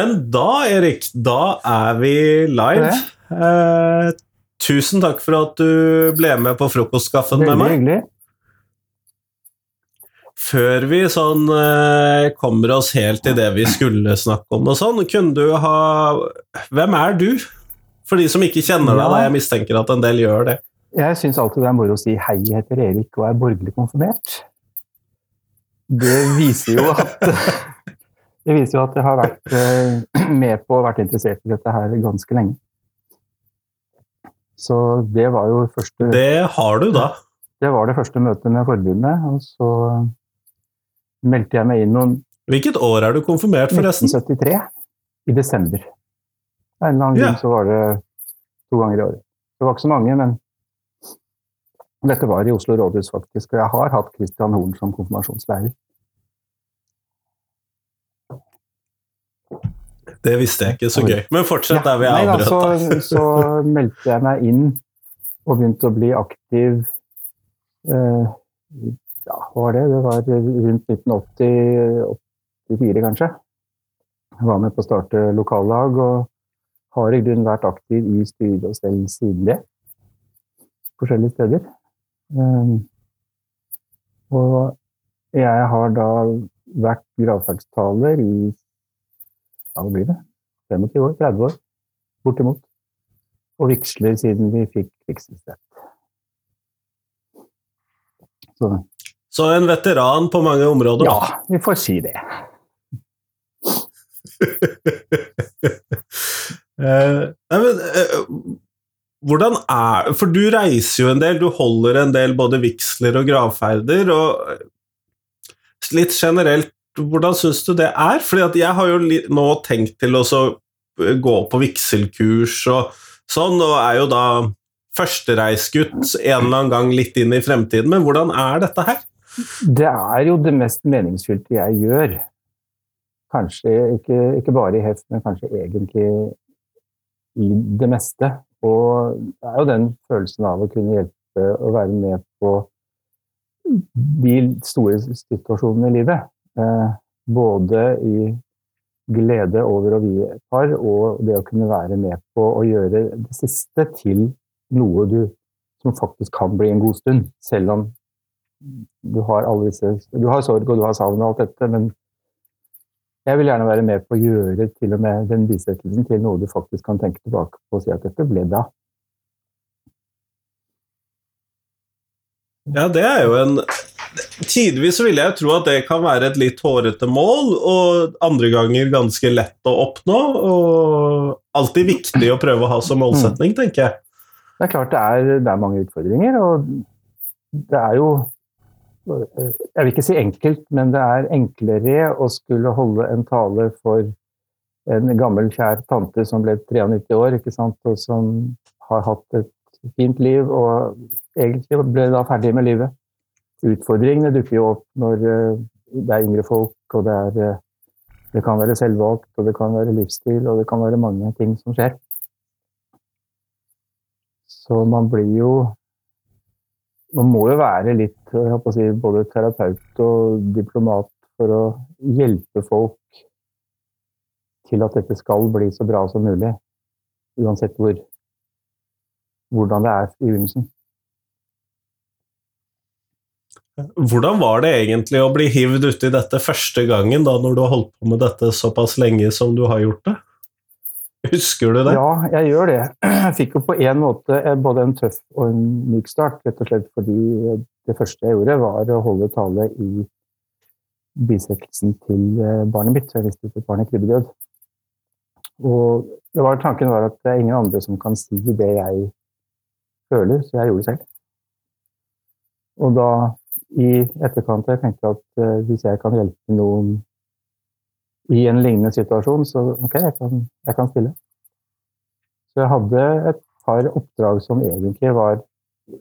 Men da, Erik, da er vi live. Eh, tusen takk for at du ble med på frokostkaffen med meg. hyggelig. Før vi sånn eh, kommer oss helt til det vi skulle snakke om og sånn, kunne du ha Hvem er du? For de som ikke kjenner deg, da jeg mistenker at en del gjør det. Jeg syns alltid det er moro å si 'hei, jeg heter Erik og er borgerlig konfirmert'. Det viser jo at Det viser jo at jeg har vært eh, med på og vært interessert i dette her ganske lenge. Så det var jo første Det har du, da. Det var det første møtet med forbundet, og så meldte jeg meg inn noen Hvilket år er du konfirmert, forresten? 1973, i desember. Av en eller annen Ja. grunn så var det to ganger i året. Det var ikke så mange, men dette var i Oslo rådhus, faktisk. Og jeg har hatt Christian Horn som konfirmasjonslærer. Det visste jeg ikke, så gøy. Men fortsett der vi er avbrøt. så, så meldte jeg meg inn og begynte å bli aktiv eh, Ja, hva var det? Det var rundt 1980-84, kanskje. Jeg var med på å starte lokallag og har i grunnen vært aktiv i styret og stell siden det. Forskjellige steder. Um, og jeg har da vært gravferdstaler i ja, det blir det? 25 år? 30 år? Bortimot. Og vigsler siden vi fikk vigselsrett. Så Så en veteran på mange områder. ja, vi får si det. Uh, nei, men, uh, hvordan er For du reiser jo en del, du holder en del både vigsler og gravferder. og eh, Litt generelt, hvordan syns du det er? Fordi jeg har jo nå tenkt til å eh, gå på vigselkurs og sånn, og er jo da førstereisgutt en eller annen gang litt inn i fremtiden, men hvordan er dette her? Det er jo det mest meningsfylte jeg gjør. Kanskje ikke, ikke bare i hest, men kanskje egentlig i det meste. Og det er jo den følelsen av å kunne hjelpe og være med på de store situasjonene i livet. Eh, både i glede over å vie et par, og det å kunne være med på å gjøre det siste til noe du som faktisk kan bli en god stund, selv om du har alle disse Du har sorg og du har savn og alt dette, men jeg vil gjerne være med på å gjøre til og med den bisettelsen til noe du faktisk kan tenke tilbake på og si at dette ble bra. Ja, det er jo en Tidvis vil jeg tro at det kan være et litt hårete mål, og andre ganger ganske lett å oppnå. Og alltid viktig å prøve å ha som målsetning, tenker jeg. Det er klart det er, det er mange utfordringer, og det er jo Jeg vil ikke si enkelt, men det er enklere å skulle holde en tale for en gammel, kjær tante som ble 93 år, ikke sant, og som har hatt et fint liv og egentlig ble da ferdig med livet. Utfordringene dukker jo opp når eh, det er yngre folk, og det er eh, Det kan være selvvalgt, og det kan være livsstil, og det kan være mange ting som skjer. Så man blir jo Man må jo være litt jeg holdt å si, både terapeut og diplomat for å hjelpe folk til at dette skal bli så bra som mulig. Uansett hvor, hvordan det er i begynnelsen. Hvordan var det egentlig å bli hivd uti dette første gangen, da, når du har holdt på med dette såpass lenge som du har gjort det? Husker du det? Ja, jeg gjør det. Jeg fikk jo på en måte både en tøff og en myk start, rett og slett fordi det første jeg gjorde, var å holde tale i bisettelsen til eh, barnet mitt. Jeg visste at barnet krybbedød. Og var, tanken var at det er ingen andre som kan si det jeg føler, så jeg gjorde det selv. Og da i etterkant har jeg tenkt at uh, hvis jeg kan hjelpe noen i en lignende situasjon, så ok, jeg kan, jeg kan stille. Så jeg hadde et par oppdrag som egentlig var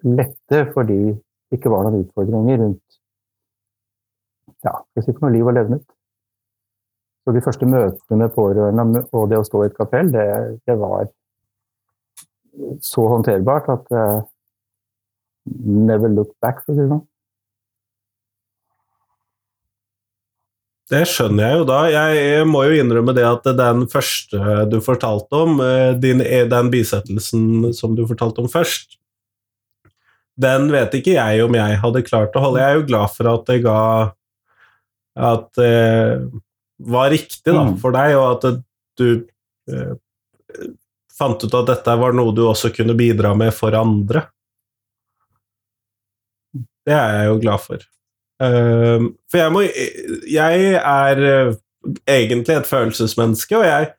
lette, fordi det ikke var noen utfordringer rundt ja, skal si noe liv og levnet. Så de første møtene med pårørende og det å stå i et kapell, det, det var så håndterbart at jeg never looked back, for å si det sånn. Det skjønner jeg jo da. Jeg må jo innrømme det at den første du fortalte om, eh, din, eh, den bisettelsen som du fortalte om først, den vet ikke jeg om jeg hadde klart å holde. Jeg er jo glad for at det ga At det var riktig da, Mm. for deg, og at du eh, fant ut at dette var noe du også kunne bidra med for andre. Det er jeg jo glad for. Ehm, for jeg må Jeg er eh, egentlig et følelsesmenneske, og jeg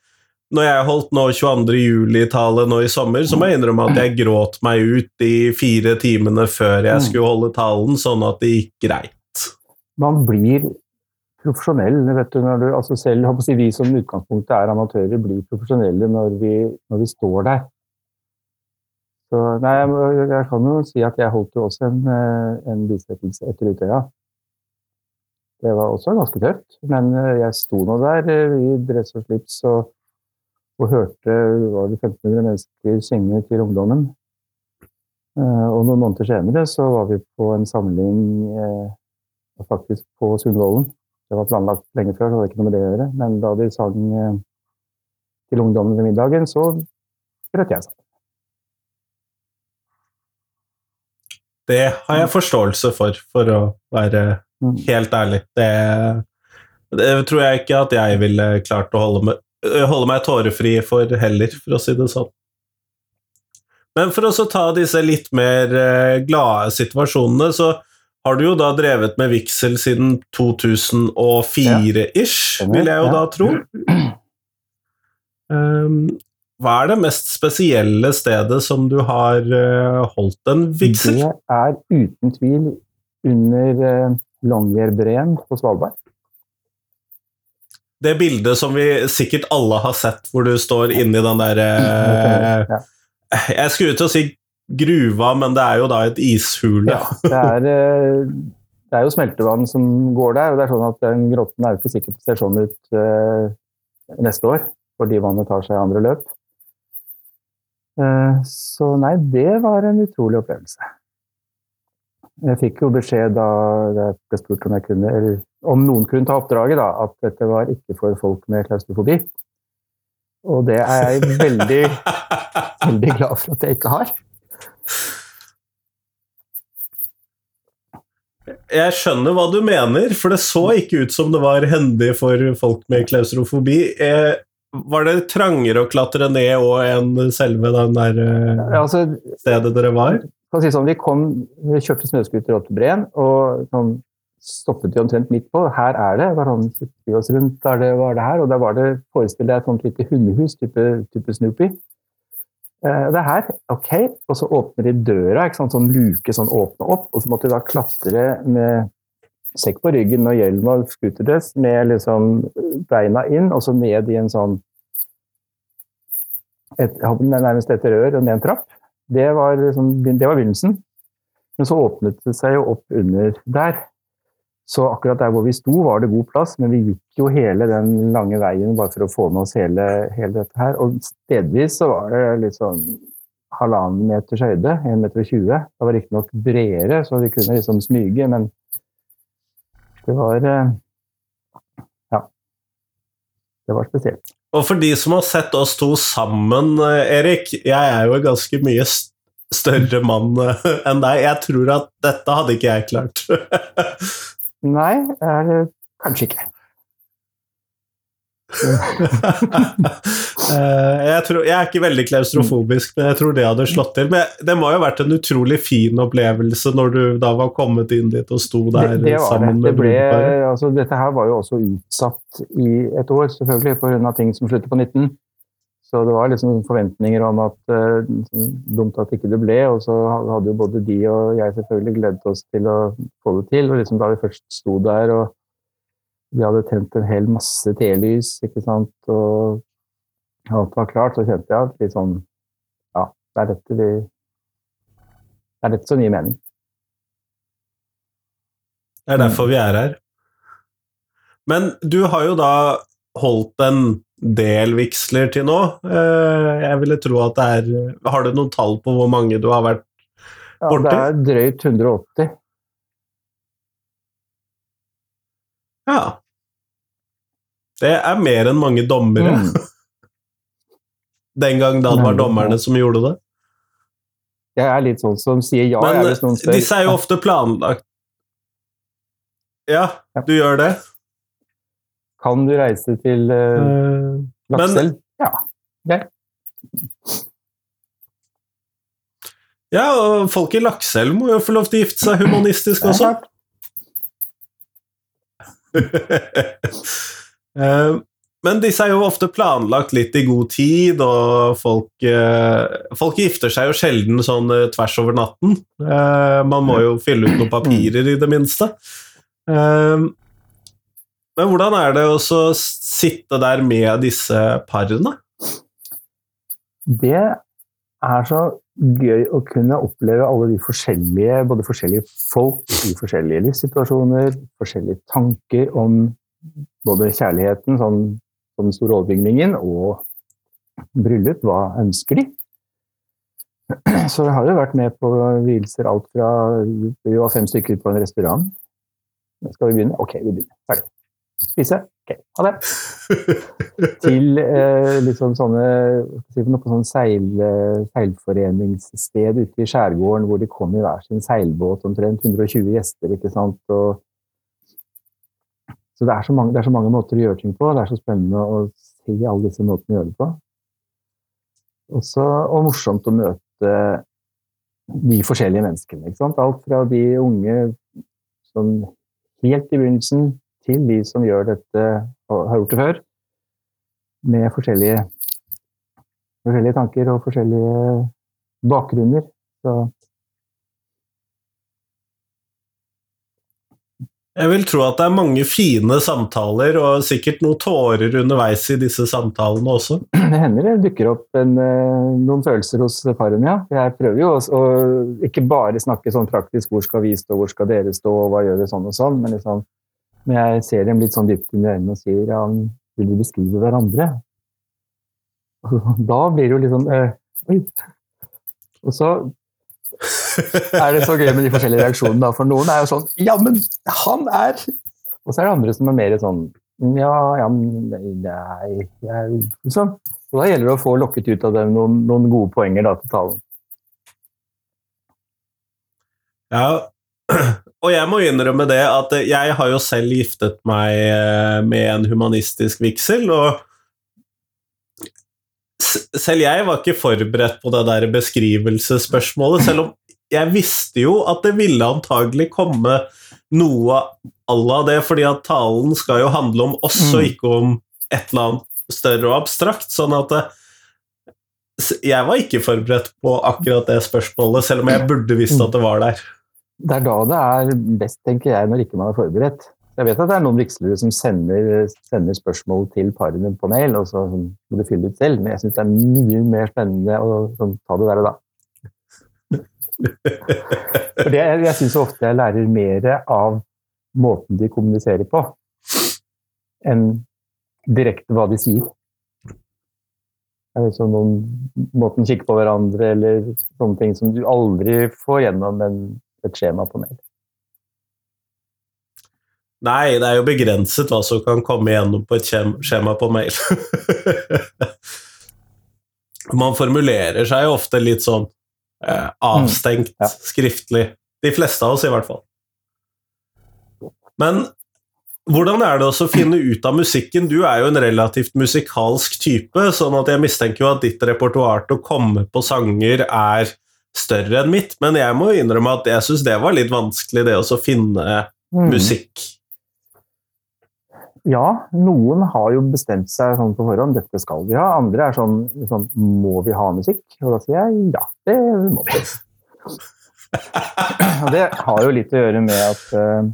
når jeg holdt nå 22. juli-tale nå i sommer, så må jeg innrømme at jeg gråt meg ut de fire timene før jeg Mm. skulle holde talen, sånn at det gikk greit. Man blir profesjonell, vet du, når du altså selv, si, Vi som utgangspunktet er amatører, blir profesjonelle når vi, når vi står der. Så, nei, jeg, jeg kan jo si at jeg holdt jo også en, eh, en bisettelse etter Utøya. Det var også ganske tøft, men eh, jeg sto nå der eh, i dress og slips og, og hørte var det 1500 mennesker synge til ungdommen. Eh, Og noen måneder senere så var vi på en samling faktisk på Sundvolden. Det var planlagt lenge før, så det hadde ikke noe med det å gjøre. Men da de sang til ungdommen ved middagen, så brøt jeg sammen. Det har jeg forståelse for, for å være. Helt ærlig. Det, det tror jeg ikke at jeg ville klart å holde, med, øh, holde meg tårefri for heller, for å si det sånn. Men for å så ta disse litt mer eh, glade situasjonene, så har du jo da drevet med vigsel siden 2004-ish, Stemmer, vil jeg jo da tro. Um, hva er det mest spesielle stedet som du har eh, holdt en vigsel? Det er uten tvil under Longyearbreen på Svalbard. Det bildet som vi sikkert alle har sett, hvor du står inni den der eh, Jeg skulle til å si gruva, men det er jo da et ishule. Ja, det er, eh, det er jo smeltevann som går der, og det er sånn at den grotten er jo ikke sikkert ser sånn ut eh, neste år, fordi vannet tar seg andre løp. Eh, så nei, det var en utrolig opplevelse. Jeg fikk jo beskjed da jeg ble spurt om jeg kunne, eller om noen kunne ta oppdraget, da, at dette var ikke for folk med klaustrofobi. Og det er jeg veldig, veldig glad for at jeg ikke har. Jeg skjønner hva du mener, for det så ikke ut som det var hendig for folk med klaustrofobi. Eh, var det trangere å klatre ned òg enn selve den der eh, Altså, stedet dere var? Kan si sånn, vi, kom, vi kjørte snøscooter opp til Breen, og sånn, stoppet vi omtrent midt på. Her er det. Var han, vi oss rundt, der det var det her, og der var det, forestill deg et sånt lite hundehus, type, type Snoopy. Eh, det er her, ok, og så åpner de døra, ikke sant, sånn luke, sånn åpne opp, og så måtte vi da klatre med sekk på ryggen og hjelm og scooterdress med liksom beina inn, og så ned i en sånn, et, nærmest et rør og ned en trapp. Det var, liksom, det var begynnelsen. Men så åpnet det seg jo opp under der. Så akkurat der hvor vi sto, var det god plass, men vi gikk jo hele den lange veien bare for å få med oss hele, hele dette her. Og stedvis så var det litt sånn halvannen meters høyde, 1,20 meter. Det var riktignok bredere, så vi kunne liksom smyge, men det var eh, Ja. Det var spesielt. Og for de som har sett oss to sammen, eh, Erik Jeg er jo en ganske mye større mann eh, enn deg. Jeg tror at dette hadde ikke jeg klart. Nei, er, kanskje ikke. Eh, jeg, tror, jeg er ikke veldig klaustrofobisk, men jeg tror det hadde slått til. Men det må jo ha vært en utrolig fin opplevelse når du da var kommet inn dit og sto der det, det sammen det. det med ble, altså, dette her var jo også utsatt i et år, selvfølgelig, pga. ting som slutter på 19. Så det var liksom forventninger om at uh, dumt at ikke det ble. Og så hadde jo både de og jeg selvfølgelig gledet oss til å få det til. Og liksom da vi først sto der og vi hadde tent en hel masse telys, ikke sant, og alt var klart, så kjente jeg at litt sånn Ja, det er dette vi Det er dette som gir mening. Det er derfor vi er her. Men du har jo da holdt en del vigsler til nå. Eh, Jeg ville tro at det er Har du noen tall på hvor mange du har vært Ja, det er drøyt 180. Ja. Det er mer enn mange dommere. Mm. Den gang da det var dommerne som gjorde det. Jeg er litt sånn som sier ja jeg, Men hvis noen disse er jo ofte planlagt Ja, du gjør det. Kan du reise til uh, Eh, Lakselv? Ja. Okay. Ja, og folk i Lakselv må jo få lov til å gifte seg humanistisk også. Eh, Men disse er jo ofte planlagt litt i god tid, og folk, eh, folk gifter seg jo sjelden sånn eh, tvers over natten. Man må jo fylle ut noen papirer, i det minste. Men hvordan er det å sitte der med disse parene? Det er så gøy å kunne oppleve alle de forskjellige, både forskjellige folk i forskjellige livssituasjoner, forskjellige tanker om både kjærligheten, sånn som den store overbygningen, og bryllup. Hva ønsker de? Så jeg har jo vært med på vielser alt fra Vi var fem stykker på en restaurant. Skal vi begynne? Ok, vi begynner. Ferdig. Spise? Ok, ha det til eh, liksom sånne noe, på sånn seil, seilforeningssted ute i skjærgården hvor de kom i hver sin seilbåt, omtrent 120 gjester. ikke sant? Og, så det er så, mange, det er så mange måter å gjøre ting på. Det er så spennende å se alle disse måtene å gjøre det på. Også, og morsomt å møte de forskjellige menneskene. Alt fra de unge som helt i begynnelsen til de som gjør dette og har gjort det før, med forskjellige, forskjellige tanker og forskjellige bakgrunner. Så Jeg vil tro at det er mange fine samtaler, og sikkert noen tårer underveis i disse samtalene også. det hender det dukker opp en, eh, noen følelser hos parene, ja. Jeg prøver jo å ikke bare snakke sånn praktisk hvor skal vi stå, hvor skal dere stå, og hva gjør vi sånn og sånn, men liksom, når jeg ser dem litt sånn dypt inn i øynene og sier ja, vil de beskrive hverandre? Da blir det jo litt sånn Oi. Og så er det så gøy med de forskjellige reaksjonene. For noen er jo sånn Ja, men han er Og så er det andre som er mer sånn Ja, ja, men nei jeg, liksom. Så da gjelder det å få lokket ut av dem noen, noen gode poenger da, til talen. Ja, og jeg må innrømme det at jeg har jo selv giftet meg eh, med en humanistisk vigsel, og selv jeg var ikke forberedt på det der beskrivelsesspørsmålet, selv om jeg visste jo at det ville antagelig komme noe à la det, fordi at talen skal jo handle om oss og Mm. ikke om et eller annet større og abstrakt, sånn at det, jeg var ikke forberedt på akkurat det spørsmålet, selv om jeg burde visst at det var der. Det er da det er best, tenker jeg, når ikke man er forberedt. Jeg vet at det er noen vigslere som sender, sender spørsmål til parene på mail, og så sånn, må du fylle ut selv, men jeg syns det er mye mer spennende å sånn, ta det der og da. For det, jeg syns ofte jeg lærer mer av måten de kommuniserer på, enn direkte hva de sier. Det er liksom noen, måten kikke på hverandre, eller sånne ting som du aldri får gjennom en, et skjema på mail. Nei, det er jo begrenset hva som kan komme igjennom på et skjema på mail. Man formulerer seg ofte litt sånn eh, avstengt ja. skriftlig. De fleste av oss, i hvert fall. Men hvordan er det også å finne ut av musikken? Du er jo en relativt musikalsk type, sånn at jeg mistenker jo at ditt repertoar til å komme på sanger er større enn mitt, men jeg må innrømme at jeg syns det var litt vanskelig, det å finne Mm. musikk. Ja, noen har jo bestemt seg sånn på forhånd, dette skal vi ha. Andre er sånn, sånn må vi ha musikk? Og da sier jeg ja, det må vi. Og det har jo litt å gjøre med at uh,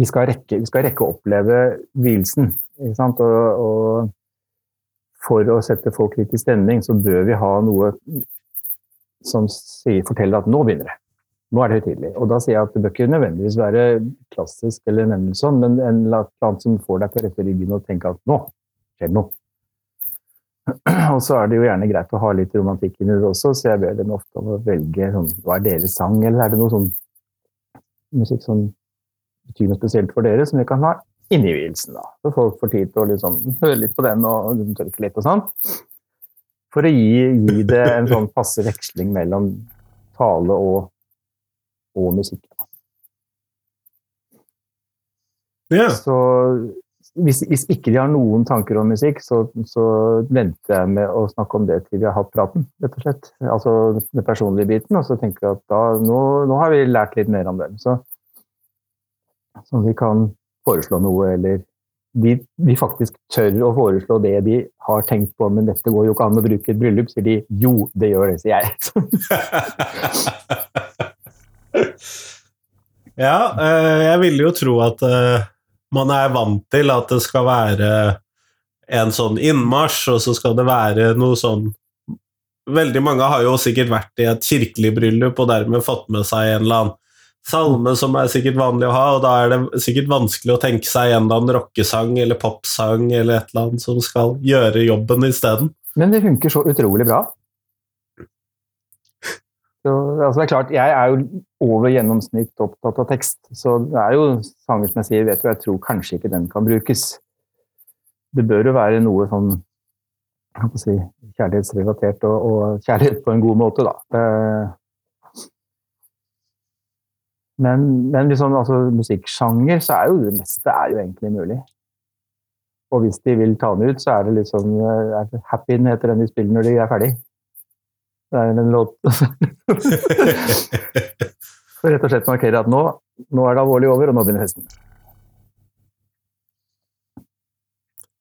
vi, skal rekke, vi skal rekke å oppleve vielsen. Og, og for å sette folk litt i stemning, så bør vi ha noe som sier, forteller at nå begynner det. Nå er det høytidelig. Og da sier jeg at det bør ikke nødvendigvis være klassisk eller Mendelssohn, men en eller annen som får deg til å rette ryggen og tenke at nå skjer det noe. Og så er det jo gjerne greit å ha litt romantikk inni det også, så jeg ber dem ofte om å velge sånn, hva er deres sang, eller er det noe sånn musikk som betyr noe spesielt for dere, som vi kan ha inni vielsen, da. Så folk får tid til å liksom høre litt på den og tørke litt og sånn. For å gi, gi det en sånn passe veksling mellom tale og, og musikk. Ja. Så hvis, hvis ikke de har noen tanker om musikk, så, så venter jeg med å snakke om det til vi har hatt praten, rett og slett. Altså den personlige biten. Og så tenker jeg at da, nå, nå har vi lært litt mer om dem. Så, så vi kan foreslå noe, eller de, de faktisk tør å foreslå det de har tenkt på, men dette går jo ikke an å bruke et bryllup, sier de. Jo, det gjør det, sier jeg. ja, eh, jeg ville jo tro at eh, man er vant til at det skal være en sånn innmarsj, og så skal det være noe sånn Veldig mange har jo sikkert vært i et kirkelig bryllup og dermed fått med seg en eller annen salme som er sikkert vanlig å ha, og da er det sikkert vanskelig å tenke seg en eller annen rockesang eller popsang eller et eller annet som skal gjøre jobben isteden. Men det funker så utrolig bra. Så, altså det er klart, Jeg er jo over gjennomsnitt opptatt av tekst, så det er jo sanger som jeg sier, vet du, jeg tror kanskje ikke den kan brukes. Det bør jo være noe sånn si, kjærlighetsrelatert og, og, kjærlighet på en god måte, da. Men, men liksom, altså, musikksjanger, så er jo det meste er jo egentlig mulig. Og hvis de vil ta den ut, så er det liksom er det Happy den heter den de spiller når de er ferdig. Det er en låt For rett og slett markere at nå, nå er det alvorlig over, og nå begynner festen.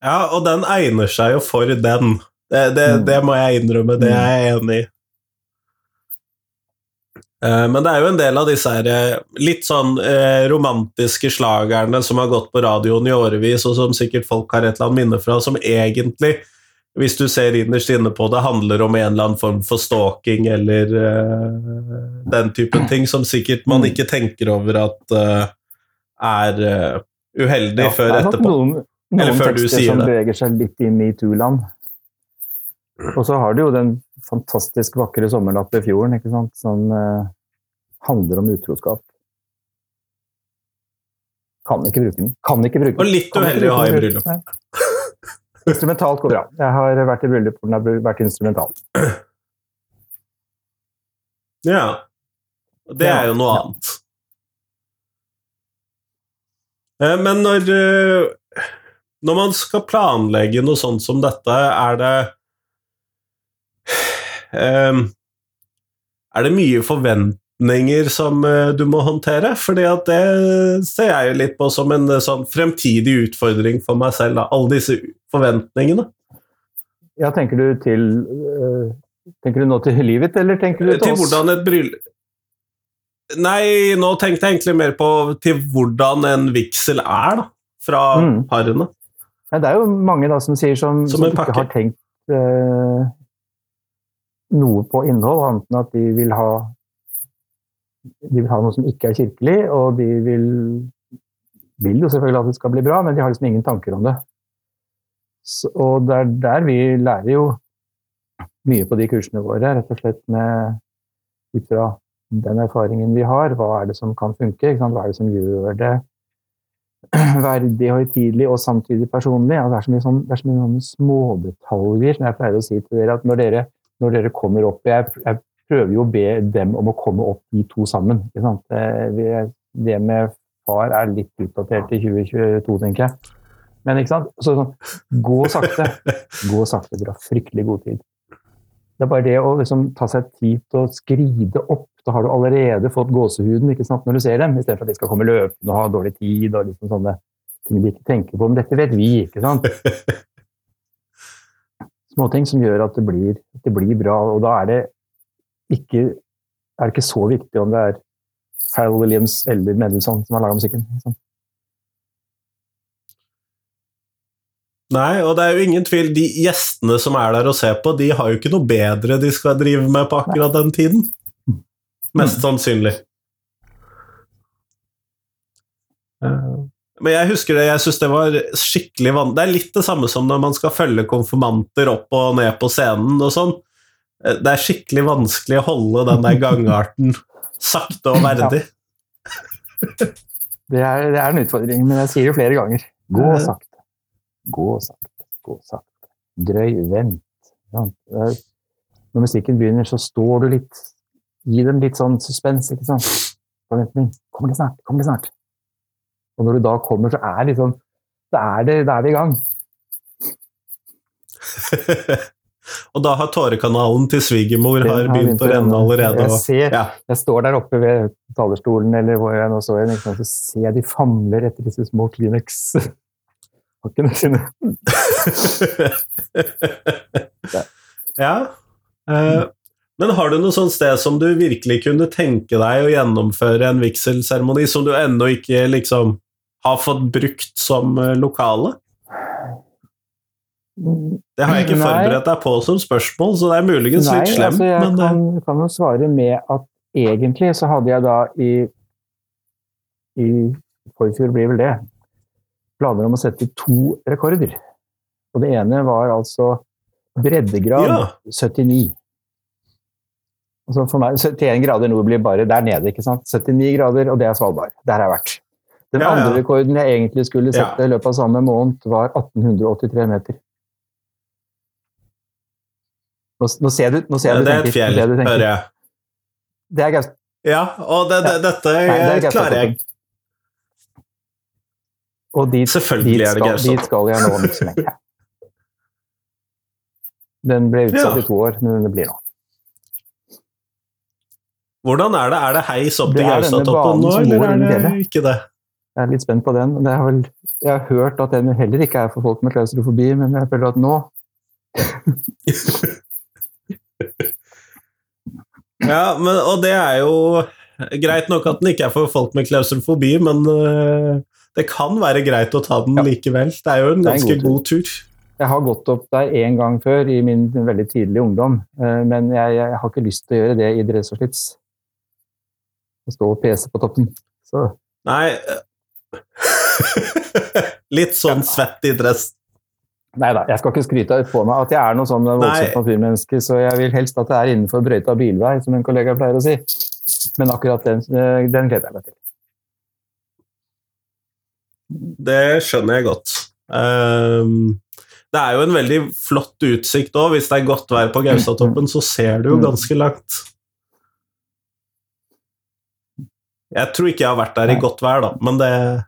Ja, og den egner seg jo for den. Det, det, Mm. det må jeg innrømme, det er jeg enig i. Eh, Men det er jo en del av disse her, eh, litt sånn eh, romantiske slagerne som har gått på radioen i årevis, og som sikkert folk har et eller annet minne fra, som egentlig, hvis du ser innerst inne på det, handler om en eller annen form for stalking eller uh, den typen ting, som sikkert man ikke tenker over at uh, er uh, uheldig før det er nok etterpå. Noen, Eller før du tekster som beveger seg litt i metoo-land. Og så har du jo den fantastisk vakre 'Sommernatt ved fjorden', ikke sant? som handler om utroskap. Kan ikke bruke den. Kan ikke bruke den. Og litt uheldig å ha i bryllup. Instrumentalt går bra. Jeg har vært i bryllup hvor den har vært instrumental. Ja. Det er jo noe annet. Eh, Men når, eh, når man skal planlegge noe sånt som dette, er det eh, Er det mye forventninger som eh, du må håndtere? Fordi at det ser jeg jo litt på som en eh, sånn fremtidig utfordring for meg selv. Da. Alle disse forventningene. Ja, tenker du til øh, Tenker du nå til livet, eller tenker du til, oss? Til hvordan et bryllup Nei, nå tenkte jeg egentlig mer på til hvordan en vigsel er, da. Fra Mm. parene. Ja, det er jo mange da som sier som, Som som ikke har tenkt uh, noe på innhold, annet enn at de vil ha de vil ha noe som ikke er kirkelig, og de vil, vil jo selvfølgelig at det skal bli bra, men de har liksom ingen tanker om det. Så, og det er der vi lærer jo mye på de kursene våre, rett og slett med ut fra den erfaringen vi har. Hva er det som kan funke? Hva er det som gjør det verdig, høytidelig og samtidig personlig? Ja, det er så mye, sånn, det er så mye sånne smådetaljer som jeg pleier å si til dere at når dere, når dere kommer opp jeg, jeg prøver jo å be dem om å komme opp de to sammen. Ikke sant? Det, med far er litt utdatert i 2022, tenker jeg. Men ikke sant? Så sånn, gå sakte. Gå sakte. Dere har fryktelig god tid. Det er bare det å liksom ta seg tid til å skride opp. Da har du allerede fått gåsehuden ikke sant, når du ser dem, istedenfor at de skal komme løpende og ha dårlig tid og liksom sånne ting de ikke tenker på. Men dette vet vi, ikke sant? Småting som gjør at det blir, det blir bra. Og da er det ikke, er det ikke så viktig om det er Hal Williams eller Mendelssohn som har laga musikken. Liksom. Nei, og det er jo ingen tvil, de gjestene som er der og ser på, de har jo ikke noe bedre de skal drive med på akkurat den tiden. Mest sannsynlig. Eh, Men jeg husker det, jeg syns det var skikkelig vanskelig. Det er litt det samme som når man skal følge konfirmanter opp og ned på scenen og sånn. Eh, Det er skikkelig vanskelig å holde den der gangarten sakte og verdig. Det er, det er en utfordring, men jeg sier det flere ganger. Gå sakte. Gå sakte. Gå sakte. Drøy. Vent. Når musikken begynner, så står du litt Gi dem litt sånn suspens, ikke sant? Forventning. Kommer det snart? Kommer det snart? Og når du da kommer, så er liksom Da er, det, da er vi i gang. og da har tårekanalen til svigermor har begynt å renne allerede. Jeg ser, Ja. jeg står der oppe ved talerstolen, eller hvor jeg nå så en, og ser de famler etter disse små Kleenex-pakkene sine. ja. Uh, men har du noe sånt sted som du virkelig kunne tenke deg å gjennomføre en vigselseremoni som du ennå ikke liksom har fått brukt som eh, lokale? Det har jeg ikke forberedt deg på som spørsmål, så det er muligens Nei, litt slemt, altså jeg men eh, kan, kan jo svare med at egentlig så hadde jeg da i, i forfjor blir vel det, planer om å sette to rekorder. Og det ene var altså breddegrad Ja. 79. Altså for meg, 71 grader nord blir bare der nede, ikke sant? 79 grader, og det er Svalbard. Der har jeg vært. Den Ja, ja. andre rekorden jeg egentlig skulle sette i løpet av samme måned, var 1883 meter. Nå, nå ser du, nå ser du det er et fjell, hører jeg. Det er Gaust... Ja, og det, det, dette Nei, det klarer jeg. Og dit, Selvfølgelig dit, er det Gaustad. Dit skal jeg nå om ikke. Den ble utsatt Ja. i to år, men det blir nå. Hvordan er det? Er det heis opp til Gaustatoppen nå, eller er det fjellet. ikke det? Jeg er litt spent på den. Det vel, jeg har hørt at den heller ikke er for folk med klaustrofobi, men jeg føler at nå Ja, men, og det er jo greit nok at den ikke er for folk med klaustrofobi, men uh, det kan være greit å ta den Ja. likevel. Det er jo en er en ganske god god tur. Jeg har gått opp der én gang før i min veldig tidlige ungdom, uh, men jeg, jeg har ikke lyst til å gjøre det i dress og slips. Å stå og pese på toppen. Så Nei Litt sånn svett i dress. Nei da, jeg skal ikke skryte på meg at jeg er noe sånn voldsomt naturmenneske, så jeg vil helst at det er innenfor brøyta bilvei, som en kollega pleier å si. Men akkurat den, eh, den gleder jeg meg til. Det skjønner jeg godt. Um, det er jo en veldig flott utsikt òg. Hvis det er godt vær på Gaustatoppen, så ser du jo Mm. ganske langt. Jeg tror ikke jeg har vært der i godt vær, da, men det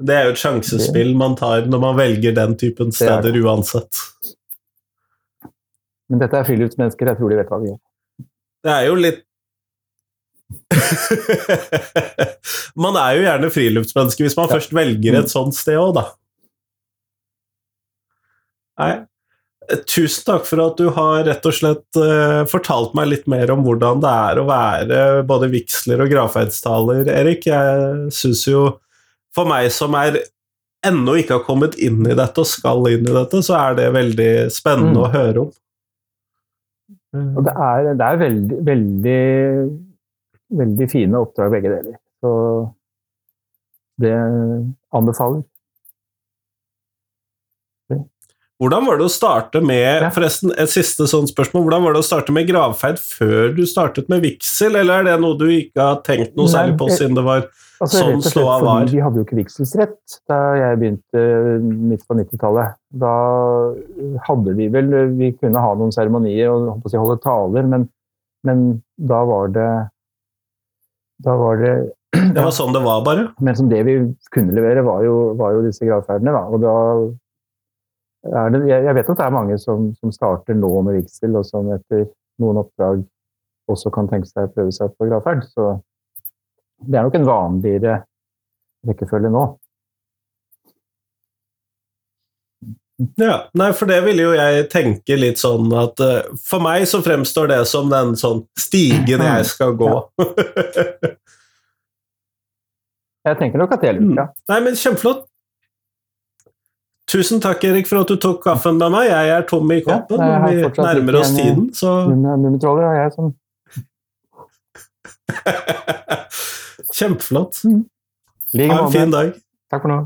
Det er jo et sjansespill man tar når man velger den typen er steder uansett. Men dette er friluftsmennesker, jeg tror de vet hva de gjør. Det er jo litt Man er jo gjerne friluftsmenneske hvis man Ja. først velger et sånt sted òg, da. Nei. Tusen takk for at du har rett og slett uh, fortalt meg litt mer om hvordan det er å være både vigsler og gravferdstaler, Erik. Jeg syns jo, for meg som er ennå ikke har kommet inn i dette og skal inn i dette, så er det veldig spennende Mm. å høre om. Og det er, det er veldig, veldig, veldig fine oppdrag begge deler. Så det anbefaler. Hvordan var det å starte med Ja. forresten, et siste sånt spørsmål, hvordan var det å starte med gravferd før du startet med vigsel, eller er det noe du ikke har tenkt noe særlig på siden det var Altså, slett fordi var. Vi hadde jo ikke vigselsrett da jeg begynte midt på 90-tallet. Da hadde vi vel Vi kunne ha noen seremonier og si, holde taler, men, men da var det Da var det Det var sånn det var, bare? Men som det vi kunne levere, var jo, var jo disse gravferdene. Da. Og da er det, jeg vet at det er mange som, som starter nå med vigsel, og som etter noen oppdrag også kan tenke seg å prøve seg på gravferd. Så det er nok en vanligere rekkefølge nå. Ja, nei, for det ville jo jeg tenke litt sånn at uh, For meg så fremstår det som den sånn stigen jeg skal gå. Jeg tenker nok at det er lurt, ja. Nei, men kjempeflott. Tusen takk, Erik, for at du tok kaffen med meg. Jeg er tom i koppen, Ja, og vi nærmer oss en- tiden, så Mummitroller og jeg som Kjempeflott. like Ha en fin dag. Takk for nå.